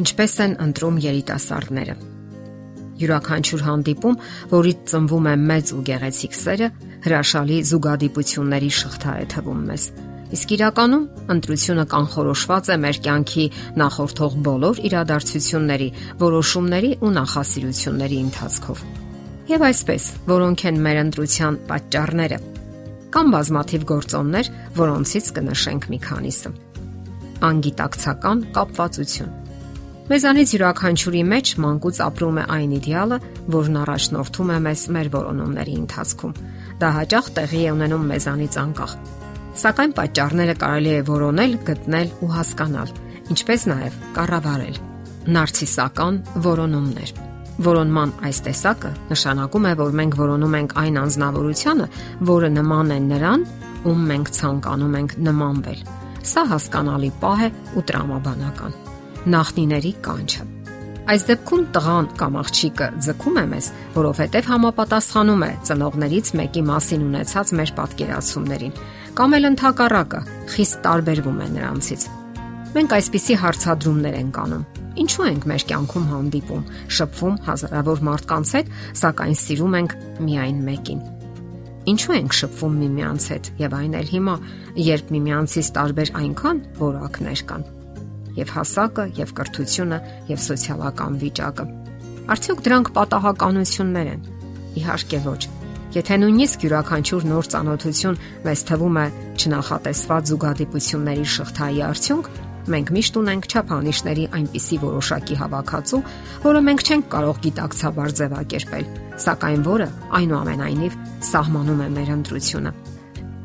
Ինչպես են ընտրում երիտասարդները։ Յուրաքանչյուր հանդիպում, որից ծնվում է մեծ ու գեղեցիկ սերը, հրաշալի զուգադիպությունների շղթա է թվում մեզ։ Իսկ իրականում ընտրությունը կանխորոշված է մեր կյանքի նախորդող բոլոր իրադարձությունների, որոշումների ու նախասիրությունների ընթացքով։ Եվ այսպես, որոնք են մեր ընտրության պատճառները։ Կան բազմաթիվ գործոններ, որոնցից կնշենք մի քանիսը։ Անգիտակցական կապվածություն Մեզանից յուրաքանչյուրի մեջ մանկուց ապրում է այն իդեալը, որն առաջնորդում է մեզ մեր որոնումների ընթացքում։ Դա հաճախ տեղի է ունենում մեզանից անկախ։ Սակայն պատճառները կարելի է որոնել, գտնել ու հասկանալ, ինչպես նաև կառավարել։ Նարցիսական որոնումներ Որոնման այս տեսակը նշանակում է, որ մենք որոնում ենք այն անznավորությունը, որը նման է նրան, ում մենք ցանկանում ենք նմանվել։ Սա հասկանալի պահ է ու տրամաբանական նախնիների կանչը։ Այս դեպքում տղան կամ աղջիկը ձգում է մեզ, որովհետև համապատասխանում է ծնողներից մեկի մասին ունեցած մեր պատկերացումներին, կամ էլ ընդհակառակը խիստ տարբերվում է նրանցից։ Մենք այսպիսի հարցադրումներ ենք անում. Ինչու ենք մեր կյանքում հանդիպում, շփվում հազարավոր մարդկանց հետ, սակայն սիրում ենք միայն մեկին։ Ինչու ենք շփվում միմյանց հետ եւ այն էլ հիմա, երբ միմյանցից տարբեր այնքան որակներ կան եւ հասակը, եւ կրթությունը, եւ սոցիալական վիճակը։ Արդյոք դրանք պատահականություններ են։ Իհարկե ոչ։ Եթե նույնիսկ յուրաքանչյուր նոր ճանաչություն մեզ թվում է չնախատեսված զուգադիպությունների շղթայի արդյունք, մենք միշտ ունենք չափանիշների այնպիսի որոշակի հավաքածու, որը մենք չենք կարող գիտակցաբար ձևակերպել, սակայն որը այնուամենայնիվ սահմանում է մեր ընտրությունը։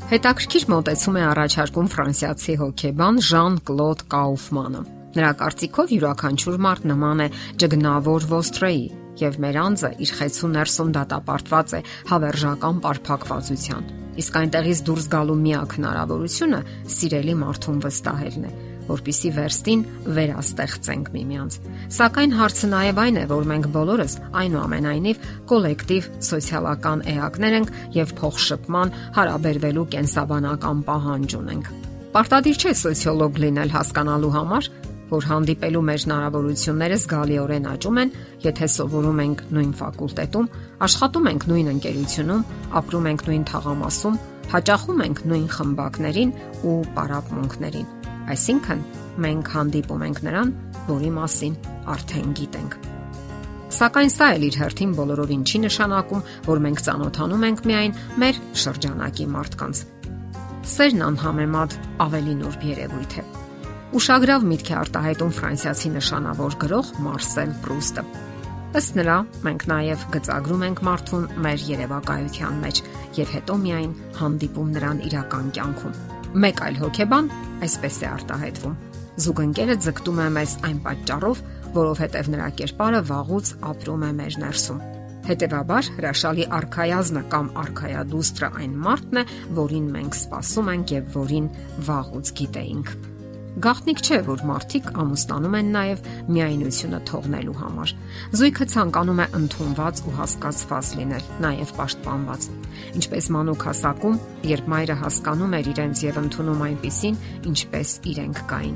Հետաքրքիր մոտեցում է առաջարկում ֆրանսիացի հոկեբան Ժան-Կլոդ Կաուֆմանը։ Նրա կարծիքով յուրաքանչյուր մարդ նման է ճգնավոր ոստրեի, եւ մեր անձը իր խեցու ներսում դատապարտված է հավերժական բարփակվածության։ Իսկ այնտեղից դուրս գալու միակ հնարավորությունը սիրելի մարդուն վստահելն է որpիսի վերստին վերաստեղծենք միմյանց։ Սակայն հարցը նաև այն է, որ մենք բոլորս այնուամենայնիվ կոլեկտիվ սոցիալական էակներ ենք եւ փոխշփման հարաբերվելու կենսաբանական պահանջ ունենք։ Պարտադիր չէ սոցիոլոգ լինել հասկանալու համար, որ հանդիպելու մեր հնարավորությունները զգալիորեն աճում են, եթե սովորում ենք նույն ֆակուլտետում, աշխատում ենք նույն ընկերությունում, ապրում ենք նույն թաղամասում, հաճախում ենք նույն խմբակներին ու պարապմունքներին։ Այսինքն, մենք հանդիպում ենք նրան, որի մասին արդեն գիտենք։ Սակայն սա էլ իր հերթին բոլորովին չի նշանակում, որ մենք ճանոթանում ենք միայն մեր շրջանակի մարդկանց։ Սերն անհամեմատ ավելի նուրբ երևույթ է։ Ուշագրավ միտք է արտահայտում ֆրանսիացի նշանավոր գրող Մարսել Պրուստը։ Ըստ նրա, մենք նաև գծագրում ենք մարդուն մեր երևակայության մեջ եւ հետո միայն հանդիպում նրան իրական կյանքում։ Մեկ այլ հոգեբան այսպես է արտահայտվում. Զուգընկերը ձգտում է մեզ այն պատճառով, որովհետև նրա կերպարը վաղուց ապրում է մեր ներսում։ Հետևաբար հրաշալի արխայազնը կամ արխայադուստրը այն մարդն է, որին մենք սպասում ենք եւ որին վաղուց գիտեինք։ Գաղտնիք չէ, որ մարդիկ ամուսնանում են նաև միայնությունը թողնելու համար։ Զույգը ցանկանում է ընդունված ու հասկացված լինել, նաև պաշտպանված։ Ինչպես մանուկ հասակում, երբ մայրը հասկանում էր իրենց եւ ընդունում այնպիսին, ինչպես իրենք կային։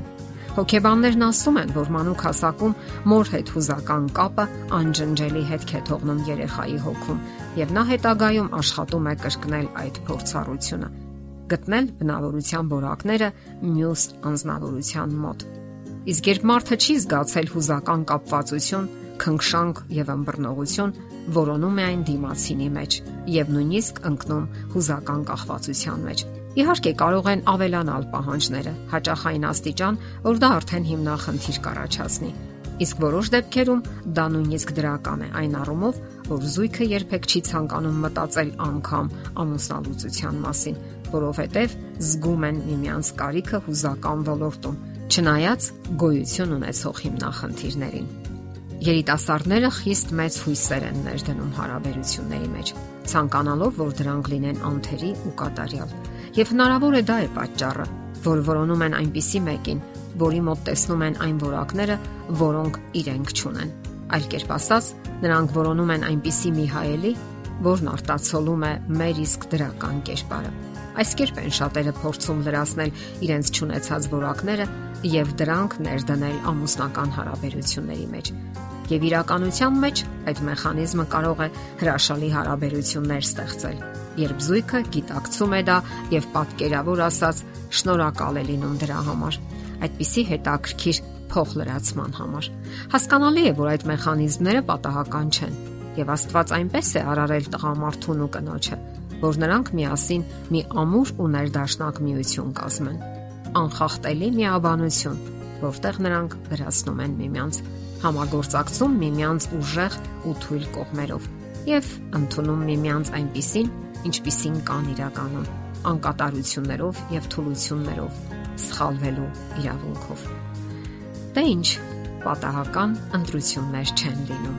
Հոգեբաններն ասում են, որ մանուկ հասակում մոր հետ հուզական կապը անջնջելի հետք է թողնում երեխայի հոգում, եւ նա հետագայում աշխատում է կրկնել այդ փորձառությունը գտնել բնավորության որակները մյուս անznավորության մոտ։ Իսկ երբ մարդը չի զգացել հուզական կապվածություն, քնքշանք եւ ըմբռնողություն, որոնում է այն դիմացինի մեջ եւ նույնիսկ ընկնում հուզական կախվածության մեջ։ Իհարկե կարող են ավելանալ պահանջները, հաճախ այն աստիճան, որ դա արդեն հիմնախնդիր կառաջացնի։ Իսկ որոշ դեպքերում դա նույնիսկ դրական է այն առումով, որ զույգը երբեք չի ցանկանում մտածել անգամ ամուսնալուծության մասին, որովհետև զգում են միմյանց կարիքը հուզական ոլորտում, չնայած գոյություն ունեցող հիմնախնդիրներին։ Երիտասարդները խիստ մեծ հույսեր են ներդնում հարաբերությունների մեջ, ցանկանալով, որ դրանք լինեն անթերի ու կատարյալ։ Եվ հնարավոր է դա է պատճառը, որ որոնում են այնպիսի մեկին, որի մոտ տեսնում են այն որակները, որոնք իրենք չունեն։ Այլ կերպ ասած, նրանք որոնում են այնպիսի մի հայելի, որն արտացոլում է մեր իսկ դրական կերպարը։ Այս կերպ են շատերը փորձում լրացնել իրենց ճանաչած որակները եւ դրանք ներդնել ամուսնական հարաբերությունների մեջ։ Եվ իրականության մեջ այդ մեխանիզմը կարող է հրաշալի հարաբերություններ ստեղծել, երբ զույգը գիտակցում է դա եւ պատկերավոր ասած շնորհակալ է լինում դրա համար։ Այդպիսի հետաքրքիր փոխլրացման համար։ Հասկանալի է, որ այդ մեխանիզմները պատահական չեն եւ Աստված այնպես է արարել տղամարդուն ու կնոջը, որ նրանք միասին մի ամուր ու ներդաշնակ միություն կազմեն։ Անխախտելի միաբանություն, որտեղ նրանք վերացնում են միմյանց, համագործակցում միմյանց ուժեղ ու թույլ կողմերով եւ ընդունում միմյանց այնպիսին, ինչպիսին կան իրականում, անկատարություններով եւ թուլություններով, սխալվելու իրավունքով։ Դե ինչ, պատահական ընտրություններ չեն լինում։